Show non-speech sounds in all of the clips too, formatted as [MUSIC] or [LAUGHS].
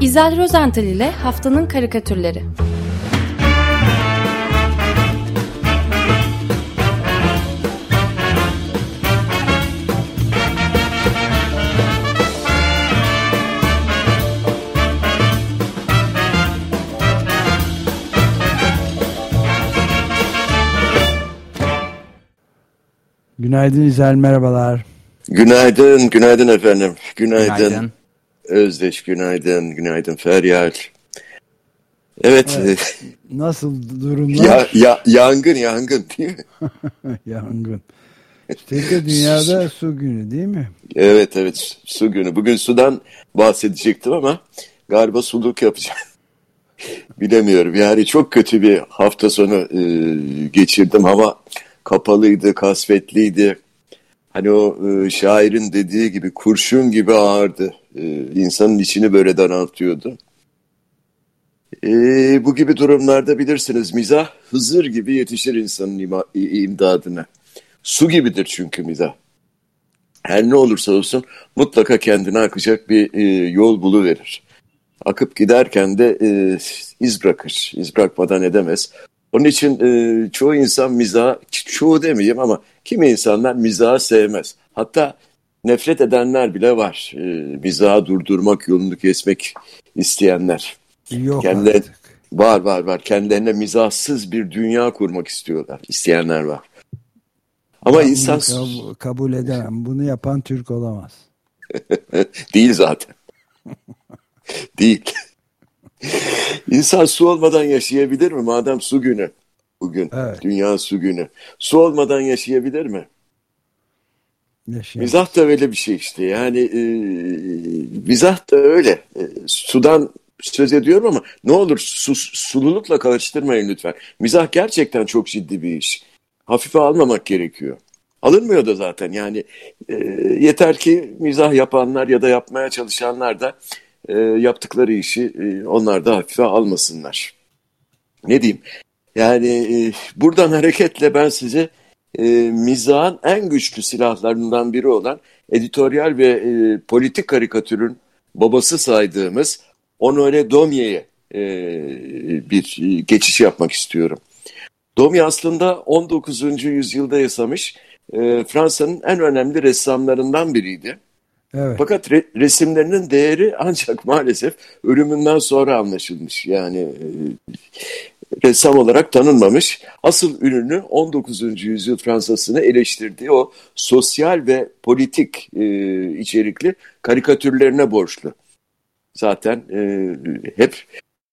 İzel Rozental ile Haftanın Karikatürleri Günaydın İzel, merhabalar. Günaydın, günaydın efendim. Günaydın. günaydın. Özdeş, günaydın, günaydın Feryal. Evet. evet. [LAUGHS] Nasıl durumlar? Ya, ya, yangın, yangın değil mi? [LAUGHS] yangın. Üstelik de dünyada [LAUGHS] su günü değil mi? Evet, evet su günü. Bugün sudan bahsedecektim ama galiba suluk yapacağım. Bilemiyorum. Yani çok kötü bir hafta sonu e, geçirdim. Hava kapalıydı, kasvetliydi. Hani o e, şairin dediği gibi kurşun gibi ağırdı. E, insanın içini böyle daraltıyordu. E, bu gibi durumlarda bilirsiniz mizah Hızır gibi yetişir insanın imdadına. Su gibidir çünkü mizah. Her ne olursa olsun mutlaka kendine akacak bir e, yol buluverir. Akıp giderken de e, iz bırakır. İz bırakmadan edemez. Onun için e, çoğu insan mizah, çoğu demeyeyim ama kimi insanlar mizahı sevmez. Hatta nefret edenler bile var. E, mizahı durdurmak, yolunu kesmek isteyenler. Yok Kendileri, artık. Var var var. Kendilerine mizahsız bir dünya kurmak istiyorlar. İsteyenler var. Ama ben insan... Kabul, kabul edemem. Bunu yapan Türk olamaz. [LAUGHS] Değil zaten. [LAUGHS] Değil. İnsan su olmadan yaşayabilir mi? Madem su günü bugün. Evet. Dünya su günü. Su olmadan yaşayabilir mi? Yaşayamaz. Mizah da öyle bir şey işte. Yani e, mizah da öyle. E, sudan söz ediyorum ama ne olur su, sululukla karıştırmayın lütfen. Mizah gerçekten çok ciddi bir iş. Hafife almamak gerekiyor. Alınmıyor da zaten yani e, yeter ki mizah yapanlar ya da yapmaya çalışanlar da e, yaptıkları işi e, onlar da hafife almasınlar. Ne diyeyim? Yani e, buradan hareketle ben size e, mizahın en güçlü silahlarından biri olan editoryal ve e, politik karikatürün babası saydığımız Honoré Domye'ye e, bir geçiş yapmak istiyorum. Domye aslında 19. yüzyılda yaşamış e, Fransa'nın en önemli ressamlarından biriydi. Evet. Fakat re, resimlerinin değeri ancak maalesef ölümünden sonra anlaşılmış. Yani e, ressam olarak tanınmamış. Asıl ününü 19. yüzyıl Fransa'sını eleştirdiği o sosyal ve politik e, içerikli karikatürlerine borçlu. Zaten e, hep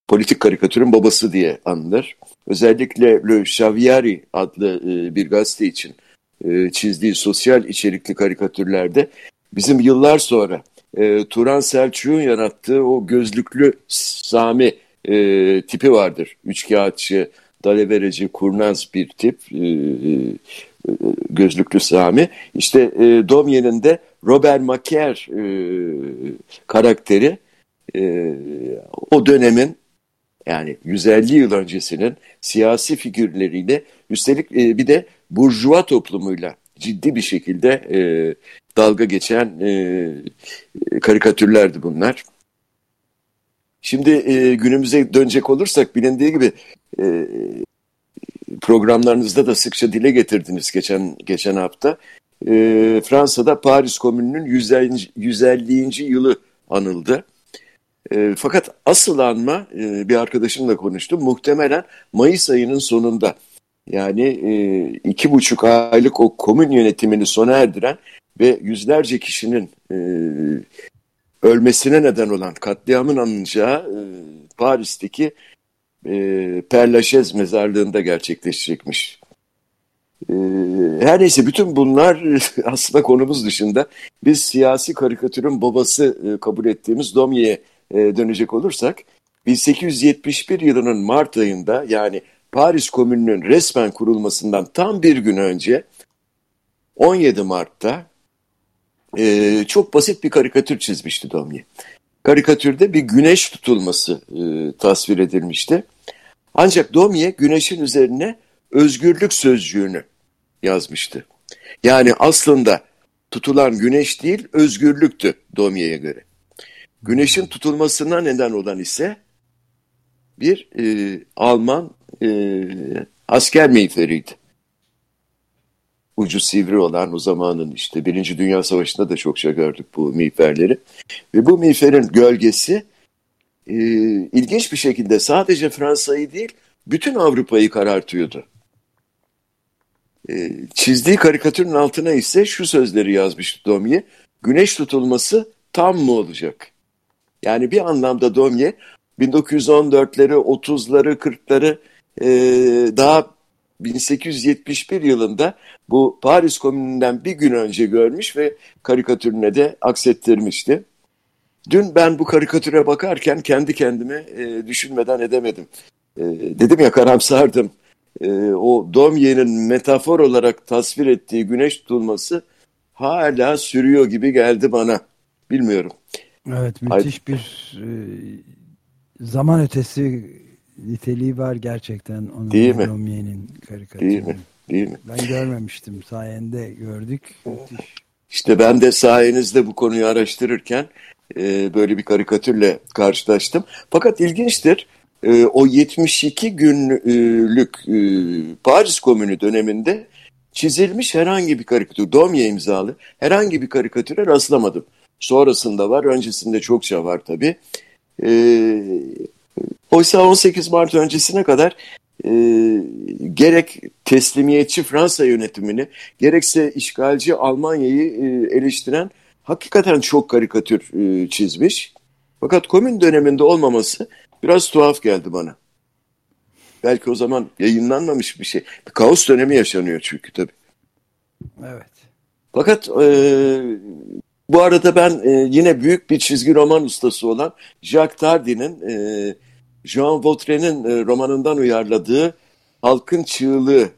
politik karikatürün babası diye anılır. Özellikle Le Chaviari adlı e, bir gazete için e, çizdiği sosyal içerikli karikatürlerde bizim yıllar sonra e, Turan Selçuk'un yarattığı o gözlüklü Sami e, tipi vardır. Üçkağıtçı, dalevereci, kurnaz bir tip e, e, gözlüklü Sami. İşte e, Domye'nin de Robert Macaire e, karakteri e, o dönemin yani 150 yıl öncesinin siyasi figürleriyle üstelik e, bir de burjuva toplumuyla ciddi bir şekilde e, dalga geçen e, karikatürlerdi bunlar. Şimdi e, günümüze dönecek olursak bilindiği gibi e, programlarınızda da sıkça dile getirdiniz geçen geçen hafta. E, Fransa'da Paris Komünü'nün 150. 150. yılı anıldı. E, fakat asıl anma e, bir arkadaşımla konuştum. Muhtemelen Mayıs ayının sonunda yani e, iki buçuk aylık o komün yönetimini sona erdiren ve yüzlerce kişinin e, ölmesine neden olan katliamın anılacağı e, Paris'teki e, Perlaşez mezarlığında gerçekleşecekmiş. E, her neyse bütün bunlar [LAUGHS] aslında konumuz dışında biz siyasi karikatürün babası e, kabul ettiğimiz Domye'ye e, dönecek olursak 1871 yılının Mart ayında yani Paris Komünü'nün resmen kurulmasından tam bir gün önce 17 Mart'ta e, çok basit bir karikatür çizmişti Domye. Karikatürde bir güneş tutulması e, tasvir edilmişti. Ancak Domye güneşin üzerine özgürlük sözcüğünü yazmıştı. Yani aslında tutulan güneş değil özgürlüktü Domye'ye göre. Güneşin tutulmasına neden olan ise bir e, Alman e, asker miğferiydi. Ucu sivri olan o zamanın işte Birinci Dünya Savaşı'nda da çokça gördük bu miğferleri. Ve bu miğferin gölgesi e, ilginç bir şekilde sadece Fransa'yı değil bütün Avrupa'yı karartıyordu. E, çizdiği karikatürün altına ise şu sözleri yazmış Domye. Güneş tutulması tam mı olacak? Yani bir anlamda Domye 1914'leri, 30'ları, 40'ları e, daha 1871 yılında bu Paris Komünü'nden bir gün önce görmüş ve karikatürüne de aksettirmişti. Dün ben bu karikatüre bakarken kendi kendime e, düşünmeden edemedim. E, dedim ya karamsardım. E, o Domye'nin metafor olarak tasvir ettiği güneş tutulması hala sürüyor gibi geldi bana. Bilmiyorum. Evet müthiş Ay, bir e, zaman ötesi niteliği var gerçekten onun Değil mi? Domye'nin karikatürü. Değil mi? Değil mi? Ben görmemiştim. Sayende gördük. Müthiş. İşte ben de sayenizde bu konuyu araştırırken e, böyle bir karikatürle karşılaştım. Fakat ilginçtir. E, o 72 günlük e, Paris Komünü döneminde çizilmiş herhangi bir karikatür, Domye imzalı herhangi bir karikatüre rastlamadım. Sonrasında var, öncesinde çokça var tabii. E, oysa 18 Mart öncesine kadar e, gerek teslimiyetçi Fransa yönetimini, gerekse işgalci Almanya'yı e, eleştiren hakikaten çok karikatür e, çizmiş. Fakat komün döneminde olmaması biraz tuhaf geldi bana. Belki o zaman yayınlanmamış bir şey. Bir kaos dönemi yaşanıyor çünkü tabii. Evet. Fakat e, bu arada ben e, yine büyük bir çizgi roman ustası olan Jacques Tardy'nin e, Jean Vautrin'in e, romanından uyarladığı Halkın Çığlığı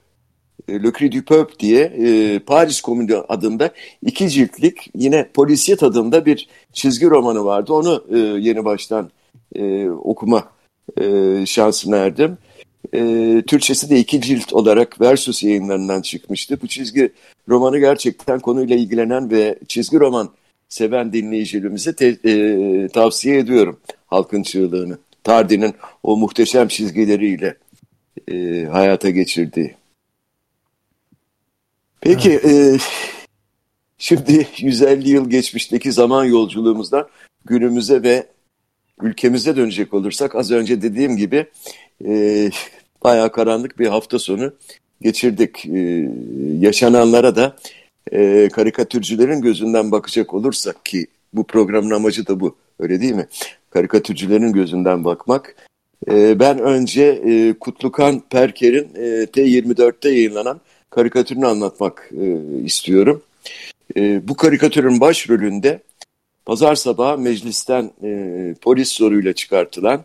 e, Le Cri du Peuple diye e, Paris Komünü adında iki ciltlik yine polisiyet adında bir çizgi romanı vardı. Onu e, yeni baştan e, okuma e, şansına erdim. E, Türkçesi de iki cilt olarak Versus yayınlarından çıkmıştı. Bu çizgi romanı gerçekten konuyla ilgilenen ve çizgi roman seven dinleyicilerimize te, e, tavsiye ediyorum Halkın Çığlığı'nı. Tardi'nin o muhteşem çizgileriyle e, hayata geçirdiği. Peki e, şimdi 150 yıl geçmişteki zaman yolculuğumuzdan günümüze ve ülkemize dönecek olursak az önce dediğim gibi e, bayağı karanlık bir hafta sonu geçirdik. E, yaşananlara da e, karikatürcülerin gözünden bakacak olursak ki bu programın amacı da bu öyle değil mi? Karikatürcülerin gözünden bakmak. E, ben önce e, Kutlukan Perker'in e, T24'te yayınlanan karikatürünü anlatmak e, istiyorum. E, bu karikatürün başrolünde pazar sabahı meclisten e, polis zoruyla çıkartılan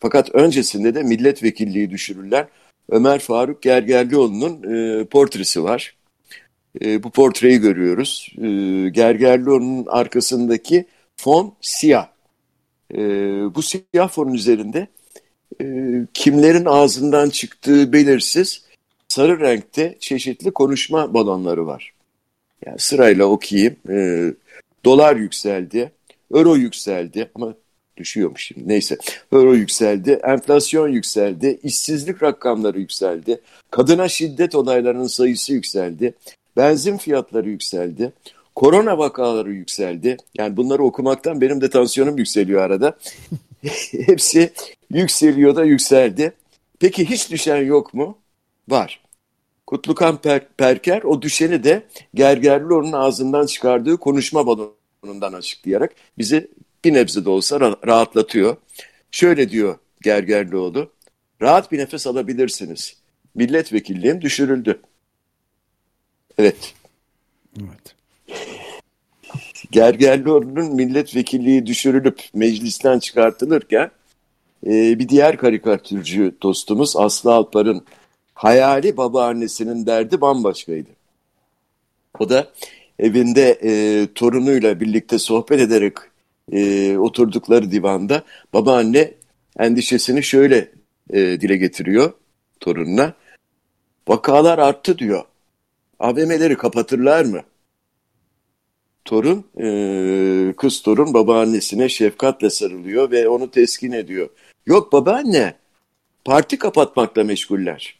fakat öncesinde de milletvekilliği düşürülen Ömer Faruk Gergerlioğlu'nun e, portresi var. E, bu portreyi görüyoruz. E, Gergerlioğlu'nun arkasındaki fon siyah. E, bu siyah fonun üzerinde e, kimlerin ağzından çıktığı belirsiz sarı renkte çeşitli konuşma balonları var. Yani sırayla okuyayım. E, dolar yükseldi, euro yükseldi ama düşüyormuş şimdi neyse. Euro yükseldi, enflasyon yükseldi, işsizlik rakamları yükseldi, kadına şiddet olaylarının sayısı yükseldi, benzin fiyatları yükseldi, korona vakaları yükseldi. Yani bunları okumaktan benim de tansiyonum yükseliyor arada. [LAUGHS] Hepsi yükseliyor da yükseldi. Peki hiç düşen yok mu? Var. Kutlukan per Perker o düşeni de Gergerlioğlu'nun ağzından çıkardığı konuşma balonundan açıklayarak bizi bir nebze de olsa rahatlatıyor. Şöyle diyor Gergerlioğlu, rahat bir nefes alabilirsiniz. Milletvekilliğim düşürüldü. Evet. Evet. Gergerlioğlu'nun milletvekilliği düşürülüp meclisten çıkartılırken e, bir diğer karikatürcü dostumuz Aslı Alpar'ın hayali babaannesinin derdi bambaşkaydı. O da evinde e, torunuyla birlikte sohbet ederek e, oturdukları divanda babaanne endişesini şöyle e, dile getiriyor torununa. Vakalar arttı diyor. AVM'leri kapatırlar mı? torun, e, kız torun babaannesine şefkatle sarılıyor ve onu teskin ediyor. Yok babaanne, parti kapatmakla meşguller.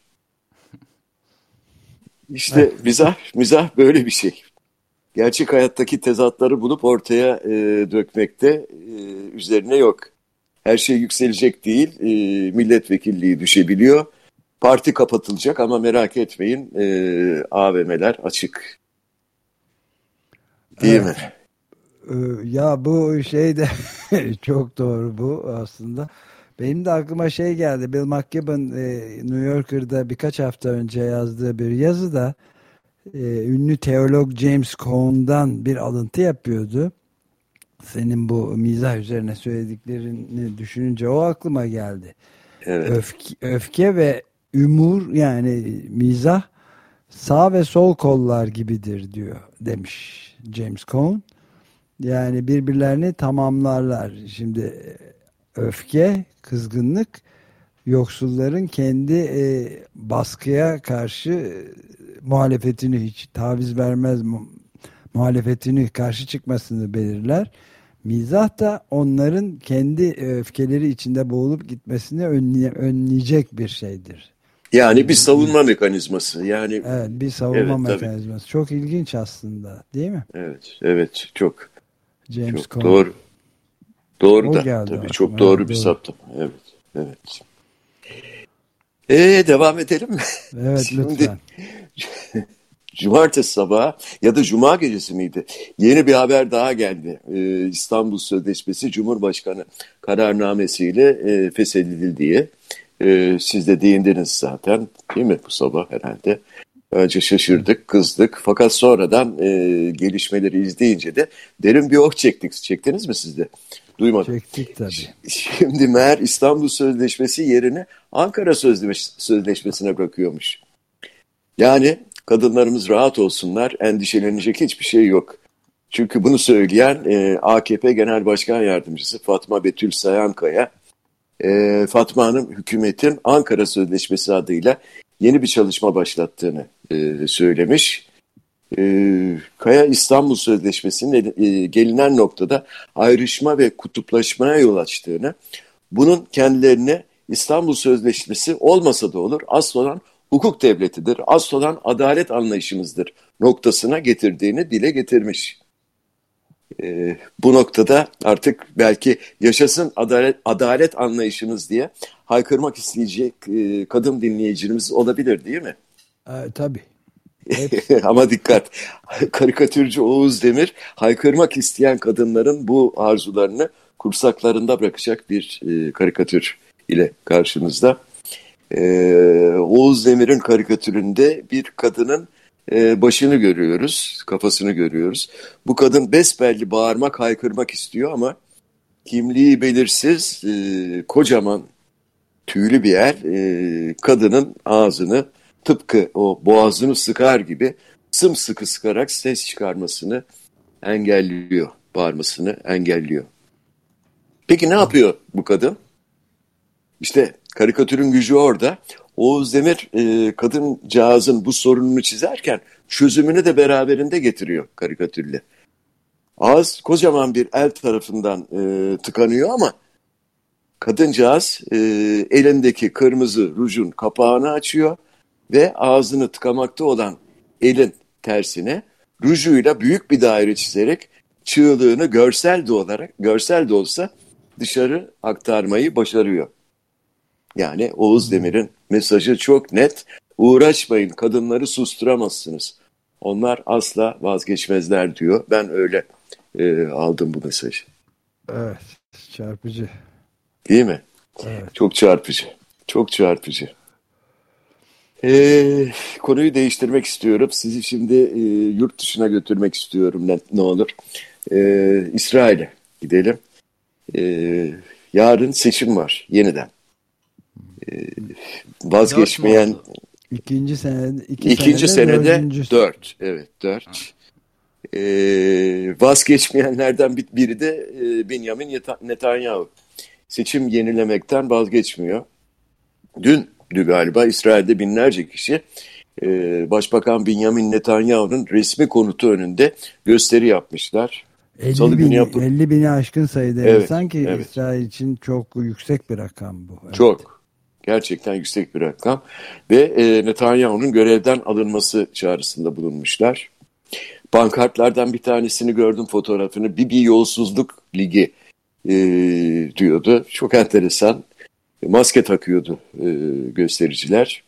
İşte mizah, mizah böyle bir şey. Gerçek hayattaki tezatları bulup ortaya e, dökmekte e, üzerine yok. Her şey yükselecek değil, e, milletvekilliği düşebiliyor. Parti kapatılacak ama merak etmeyin e, AVM'ler açık. Değil evet. mi? Ee, ya bu şey de [LAUGHS] çok doğru bu aslında. Benim de aklıma şey geldi. Bill McKibben e, New Yorker'da birkaç hafta önce yazdığı bir yazıda e, ünlü teolog James Cone'dan bir alıntı yapıyordu. Senin bu mizah üzerine söylediklerini düşününce o aklıma geldi. Evet. Öfke, öfke ve ümur yani mizah sağ ve sol kollar gibidir diyor demiş James Cone. Yani birbirlerini tamamlarlar. Şimdi öfke, kızgınlık yoksulların kendi e, baskıya karşı e, muhalefetini hiç taviz vermez muhalefetini karşı çıkmasını belirler. Mizah da onların kendi öfkeleri içinde boğulup gitmesini önleye, önleyecek bir şeydir. Yani bir savunma mekanizması. Yani Evet, bir savunma evet, mekanizması. Tabii. Çok ilginç aslında, değil mi? Evet, evet, çok. James çok Cole. doğru. Doğru o da. Tabii aklıma. çok doğru evet, bir saptama. Evet, evet. Ee, devam edelim mi? Evet, [LAUGHS] Şimdi, lütfen. [LAUGHS] Cumartesi sabahı ya da Cuma gecesi miydi? Yeni bir haber daha geldi. Ee, İstanbul Sözleşmesi Cumhurbaşkanı kararnamesiyle e, feshedildi diye. Ee, siz de değindiniz zaten değil mi bu sabah herhalde? Önce şaşırdık, kızdık. Fakat sonradan e, gelişmeleri izleyince de derin bir oh çektik. Çektiniz mi siz de? Duymadım. Çektik tabii. Şimdi meğer İstanbul Sözleşmesi yerine Ankara Sözleşmesi'ne bırakıyormuş. Yani kadınlarımız rahat olsunlar, endişelenecek hiçbir şey yok. Çünkü bunu söyleyen e, AKP Genel Başkan Yardımcısı Fatma Betül Sayankaya, e, Fatma Hanım hükümetin Ankara Sözleşmesi adıyla yeni bir çalışma başlattığını e, söylemiş. E, Kaya İstanbul Sözleşmesi'nin e, gelinen noktada ayrışma ve kutuplaşmaya yol açtığını, bunun kendilerine İstanbul Sözleşmesi olmasa da olur, asıl olan hukuk devletidir, asıl olan adalet anlayışımızdır noktasına getirdiğini dile getirmiş. E, bu noktada artık belki yaşasın adalet, adalet anlayışımız diye haykırmak isteyecek e, kadın dinleyicilerimiz olabilir değil mi? E, tabii. [LAUGHS] Ama dikkat, karikatürcü Oğuz Demir haykırmak isteyen kadınların bu arzularını kursaklarında bırakacak bir e, karikatür ile karşınızda. E, Oğuz Demir'in karikatüründe bir kadının e, başını görüyoruz, kafasını görüyoruz. Bu kadın besbelli bağırmak, haykırmak istiyor ama kimliği belirsiz, e, kocaman tüylü bir yer e, kadının ağzını tıpkı o boğazını sıkar gibi sımsıkı sıkarak ses çıkarmasını engelliyor, bağırmasını engelliyor. Peki ne yapıyor bu kadın? İşte karikatürün gücü orada. Oğuz Demir e, kadıncağızın bu sorununu çizerken çözümünü de beraberinde getiriyor karikatürle. Ağız kocaman bir el tarafından e, tıkanıyor ama kadıncağız e, elindeki kırmızı rujun kapağını açıyor ve ağzını tıkamakta olan elin tersine rujuyla büyük bir daire çizerek çığlığını görsel de olarak görsel de olsa dışarı aktarmayı başarıyor. Yani Oğuz Demir'in mesajı çok net. Uğraşmayın kadınları susturamazsınız. Onlar asla vazgeçmezler diyor. Ben öyle e, aldım bu mesajı. Evet çarpıcı. Değil mi? Evet. Çok çarpıcı. Çok çarpıcı. Ee, konuyu değiştirmek istiyorum. Sizi şimdi e, yurt dışına götürmek istiyorum ne, ne olur. Ee, İsrail'e gidelim. Ee, yarın seçim var yeniden. Vazgeçmeyen ikinci senede iki ikinci senede, senede dört evet dört ee, vazgeçmeyenlerden biri de e, Benjamin Netanyahu seçim yenilemekten vazgeçmiyor. Dün, dün galiba İsrail'de binlerce kişi e, Başbakan Benjamin Netanyahu'nun resmi konutu önünde gösteri yapmışlar. 50 bin, yapıp... 50 bini aşkın sayıda evet, insan ki evet. İsrail için çok yüksek bir rakam bu. Evet. Çok. Gerçekten yüksek bir rakam. Ve e, Netanyahu'nun görevden alınması çağrısında bulunmuşlar. Pankartlardan bir tanesini gördüm fotoğrafını. Bibi Yolsuzluk Ligi e, diyordu. Çok enteresan. Maske takıyordu e, göstericiler.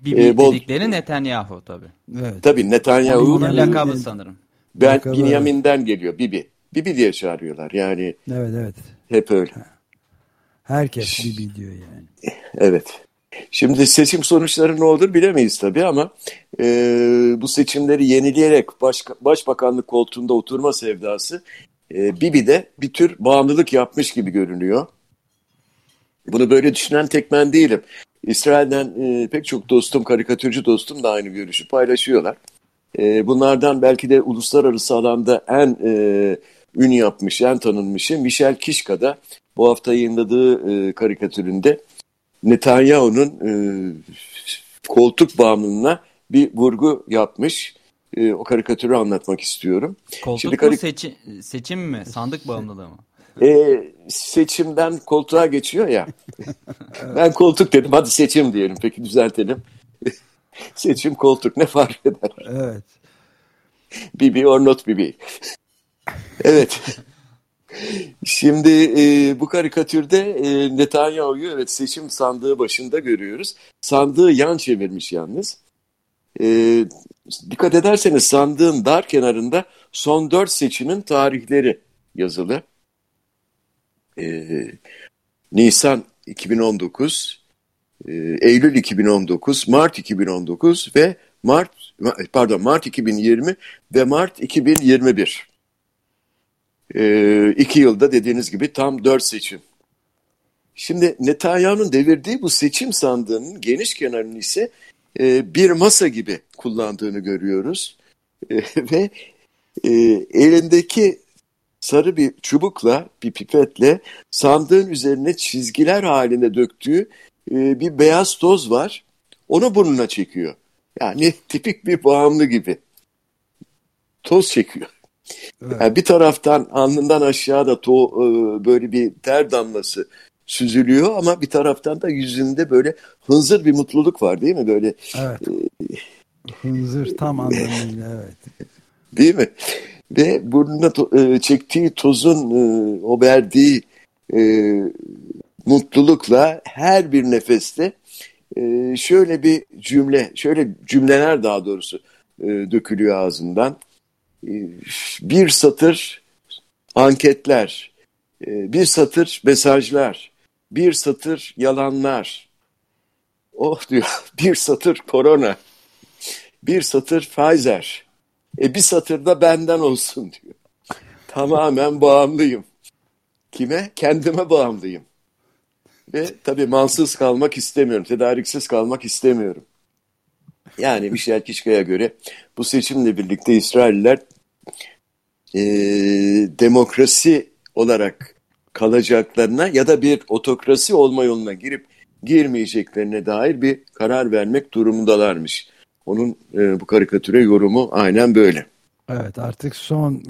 Bibi ee, bol... dedikleri Netanyahu tabii. Evet. Tabii Netanyahu. Onun lakabı sanırım. Ben lakabı, Binyamin'den geliyor Bibi. Bibi diye çağırıyorlar yani. Evet evet. Hep öyle. Herkes Bibi diyor yani. Evet. Şimdi seçim sonuçları ne olur bilemeyiz tabii ama e, bu seçimleri yenileyerek baş, başbakanlık koltuğunda oturma sevdası e, Bibi'de bir tür bağımlılık yapmış gibi görünüyor. Bunu böyle düşünen tek ben değilim. İsrail'den e, pek çok dostum, karikatürcü dostum da aynı görüşü paylaşıyorlar. E, bunlardan belki de uluslararası alanda en e, ün yapmış, en tanınmışı Michel Kishka'da bu hafta yayınladığı e, karikatüründe Netanyahu'nun e, koltuk bağımlılığına bir vurgu yapmış. E, o karikatürü anlatmak istiyorum. Koltuk Şimdi, mu karik... seçim, seçim mi? Sandık bağımlılığı mı? E, seçimden koltuğa geçiyor ya. [LAUGHS] ben koltuk dedim hadi seçim diyelim peki düzeltelim. [LAUGHS] seçim koltuk ne fark eder? Evet. Bibi or not Bibi. Evet. Şimdi e, bu karikatürde e, Netanyahu'yu evet seçim sandığı başında görüyoruz. Sandığı yan çevirmiş yalnız. E, dikkat ederseniz sandığın dar kenarında son dört seçimin tarihleri yazılı. E, Nisan 2019, e, Eylül 2019, Mart 2019 ve Mart pardon Mart 2020 ve Mart 2021. E, iki yılda dediğiniz gibi tam dört seçim. Şimdi Netanyahu'nun devirdiği bu seçim sandığının geniş kenarını ise e, bir masa gibi kullandığını görüyoruz. E, [LAUGHS] ve e, elindeki sarı bir çubukla, bir pipetle sandığın üzerine çizgiler halinde döktüğü e, bir beyaz toz var. Onu burnuna çekiyor. Yani [LAUGHS] tipik bir bağımlı gibi. Toz çekiyor. Evet. Yani bir taraftan alnından aşağıda to, e, böyle bir ter damlası süzülüyor ama bir taraftan da yüzünde böyle hınzır bir mutluluk var değil mi? Böyle Evet. E, hınzır tam anlamıyla evet. [LAUGHS] Değil mi? Ve burnuna to e, çektiği tozun e, o verdiği e, mutlulukla her bir nefeste e, şöyle bir cümle, şöyle cümleler daha doğrusu e, dökülüyor ağzından. Bir satır anketler, e, bir satır mesajlar, bir satır yalanlar. Oh diyor, [LAUGHS] bir satır korona, bir satır Pfizer, e bir satır da benden olsun diyor. Tamamen bağımlıyım. Kime? Kendime bağımlıyım. Ve tabii mansız kalmak istemiyorum, tedariksiz kalmak istemiyorum. Yani Michel Kişka'ya göre bu seçimle birlikte İsrailler e, demokrasi olarak kalacaklarına ya da bir otokrasi olma yoluna girip girmeyeceklerine dair bir karar vermek durumundalarmış. Onun e, bu karikatüre yorumu aynen böyle. Evet artık son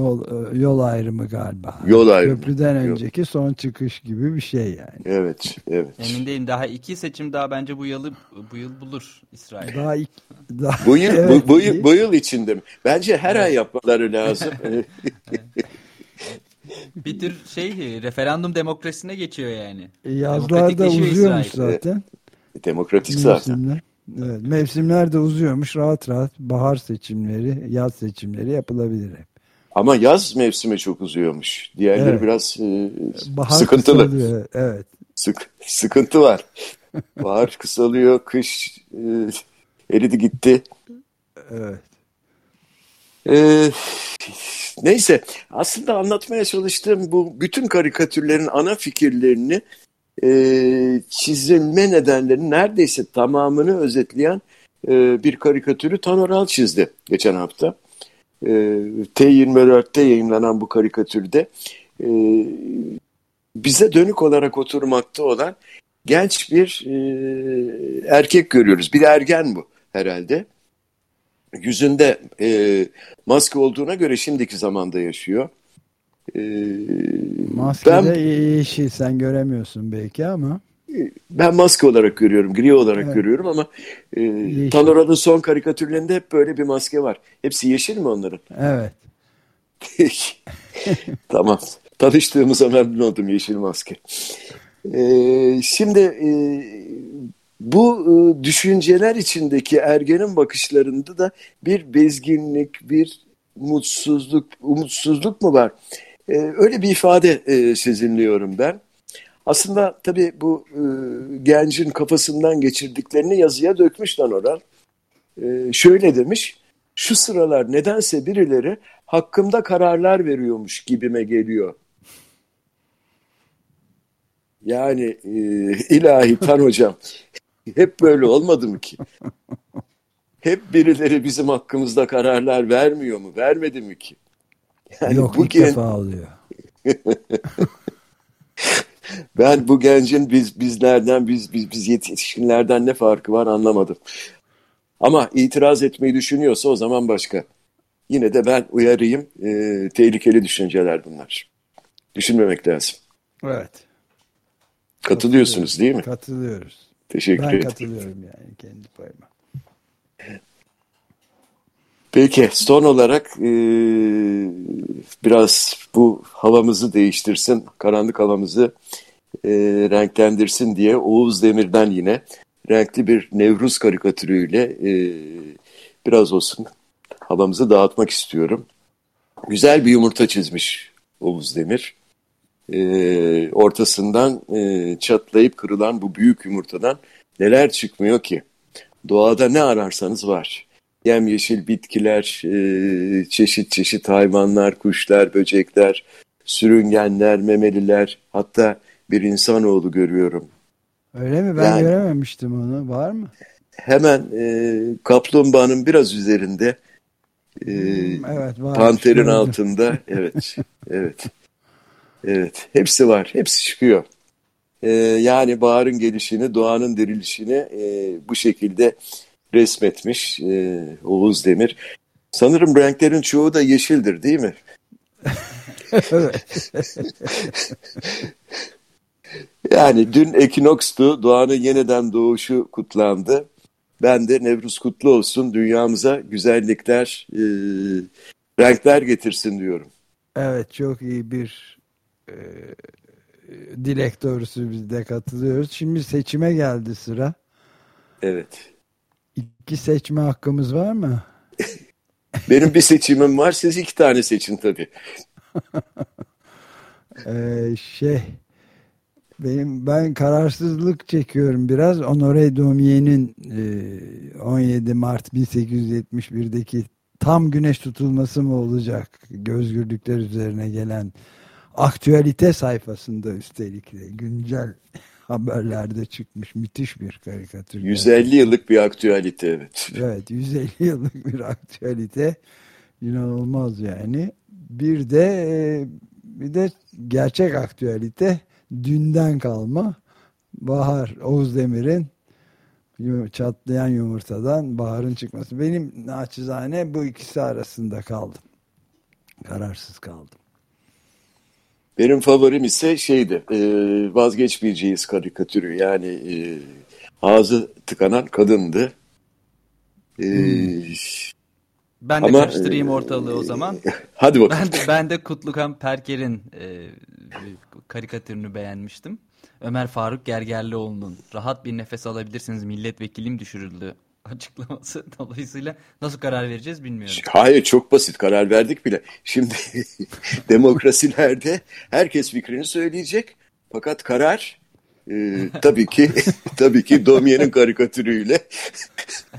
yol yol ayrımı galiba. Yol ayrımı. Köprüden önceki yol. son çıkış gibi bir şey yani. Evet, evet. Emin değilim daha iki seçim daha bence bu yılı bu yıl bulur İsrail. Daha, iki, daha bu yıl evet, bu, bu, yıl, bu yıl içinde mi? Bence her evet. ay yapmaları lazım. [LAUGHS] bir tür şey referandum demokrasisine geçiyor yani. Yazlar da uzuyormuş İsrail. zaten. Demokratik zaten. Evet, mevsimler de uzuyormuş rahat rahat bahar seçimleri, yaz seçimleri yapılabilir hep. Ama yaz mevsimi çok uzuyormuş. Diğerleri evet. biraz e, bahar sıkıntılı. Kısalıyor. Evet. Sık, sıkıntı var. bahar [LAUGHS] kısalıyor, kış e, eridi gitti. Evet. E, neyse aslında anlatmaya çalıştığım bu bütün karikatürlerin ana fikirlerini e, çizilme nedenlerinin neredeyse tamamını özetleyen e, bir karikatürü Tanoral çizdi geçen hafta. E, T24'te yayınlanan bu karikatürde e, bize dönük olarak oturmakta olan genç bir e, erkek görüyoruz. Bir ergen bu. herhalde. Yüzünde e, maske olduğuna göre şimdiki zamanda yaşıyor. E, maske ben, yeşil sen göremiyorsun belki ama. Ben maske olarak görüyorum, gri olarak evet. görüyorum ama e, Tanora'nın son karikatürlerinde hep böyle bir maske var. Hepsi yeşil mi onların? Evet. [LAUGHS] tamam. Tanıştığımıza memnun oldum Yeşil Maske. Ee, şimdi e, bu e, düşünceler içindeki ergenin bakışlarında da bir bezginlik, bir mutsuzluk, umutsuzluk mu var? Ee, öyle bir ifade e, sezinliyorum ben. Aslında tabii bu e, gencin kafasından geçirdiklerini yazıya dökmüş Danoran. E, şöyle demiş, şu sıralar nedense birileri hakkımda kararlar veriyormuş gibime geliyor. Yani e, ilahi Tan hocam [LAUGHS] hep böyle olmadı mı ki? Hep birileri bizim hakkımızda kararlar vermiyor mu? Vermedi mi ki? Yani Yok bu ilk gen... defa oluyor. [LAUGHS] ben bu gencin biz bizlerden biz biz biz yetişkinlerden ne farkı var anlamadım. Ama itiraz etmeyi düşünüyorsa o zaman başka. Yine de ben uyarayım. E, tehlikeli düşünceler bunlar. Düşünmemek lazım. Evet. Katılıyorsunuz değil mi? Katılıyoruz. Teşekkür ederim. Ben katılıyorum yani kendi payıma. Peki son olarak e, biraz bu havamızı değiştirsin, karanlık havamızı e, renklendirsin diye Oğuz Demir'den yine renkli bir Nevruz karikatürüyle e, biraz olsun havamızı dağıtmak istiyorum. Güzel bir yumurta çizmiş Oğuz Demir. E, ortasından e, çatlayıp kırılan bu büyük yumurtadan neler çıkmıyor ki? Doğada ne ararsanız var. Yemyeşil bitkiler, e, çeşit çeşit hayvanlar, kuşlar, böcekler, sürüngenler, memeliler, hatta bir insanoğlu görüyorum. Öyle mi? Ben yani, görememiştim onu. Var mı? Hemen e, kaplumbağanın biraz üzerinde e, hmm, evet, var. panterin altında [LAUGHS] evet evet evet hepsi var hepsi çıkıyor. E, yani baharın gelişini doğanın dirilişini e, bu şekilde resmetmiş e, Oğuz Demir. Sanırım renklerin çoğu da yeşildir değil mi? [LAUGHS] yani dün ekinokstu, doğanın yeniden doğuşu kutlandı. Ben de Nevruz kutlu olsun, dünyamıza güzellikler, e, renkler getirsin diyorum. Evet, çok iyi bir e, dilek doğrusu biz de katılıyoruz. Şimdi seçime geldi sıra. Evet. İki seçme hakkımız var mı? [LAUGHS] Benim bir seçimim var, siz iki tane seçin tabii. [LAUGHS] ee, şey benim ben kararsızlık çekiyorum biraz. Honore Domier'in e, 17 Mart 1871'deki tam güneş tutulması mı olacak? Gözgürlükler üzerine gelen aktüelite sayfasında üstelik de güncel haberlerde çıkmış müthiş bir karikatür. 150 yıllık bir aktüelite evet. Evet 150 [LAUGHS] yıllık bir aktüelite inanılmaz yani. Bir de e, bir de gerçek aktüelite dünden kalma Bahar Oğuz Demir'in çatlayan yumurtadan Bahar'ın çıkması. Benim naçizane bu ikisi arasında kaldım. Kararsız kaldım. Benim favorim ise şeydi e, vazgeçmeyeceğiz karikatürü yani e, ağzı tıkanan kadındı. E, hmm. Ben de ama, karıştırayım ortalığı o zaman. [LAUGHS] Hadi bakalım. Ben de, ben de Kutlukan Perker'in e, karikatürünü beğenmiştim. Ömer Faruk Gergerlioğlu'nun rahat bir nefes alabilirsiniz milletvekilim düşürüldü [LAUGHS] açıklaması dolayısıyla nasıl karar vereceğiz bilmiyorum. Hayır çok basit karar verdik bile. Şimdi [LAUGHS] demokrasilerde herkes fikrini söyleyecek fakat karar e, [LAUGHS] tabii ki tabii ki Domye'nin karikatürüyle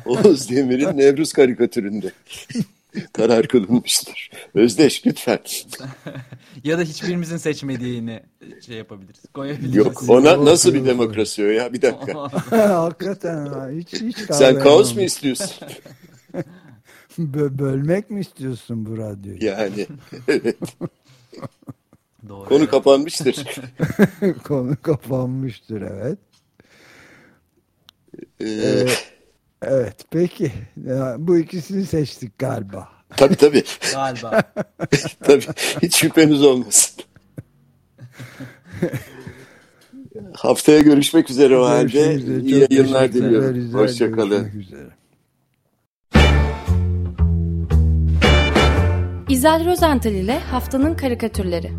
Oğuz Demir'in Nevruz karikatüründe [LAUGHS] karar kılınmıştır. Özdeş lütfen. [LAUGHS] ya da hiçbirimizin seçmediğini şey yapabiliriz. Koyabiliriz. Yok ona nasıl bir demokrasi o ya? Bir dakika. [LAUGHS] Hakikaten hiç hiç Sen kaos mu istiyorsun? Bö bölmek mi istiyorsun bu radyoyu? Yani evet. Doğru. Konu kapanmıştır. Konu kapanmıştır evet. Ee, ee, Evet peki. Bu ikisini seçtik galiba. Tabii tabii. Galiba. [LAUGHS] tabii. Hiç şüpheniz olmasın. Haftaya görüşmek üzere o halde. İyi yayınlar diliyorum. Hoşçakalın. İzel Rozental ile Haftanın Karikatürleri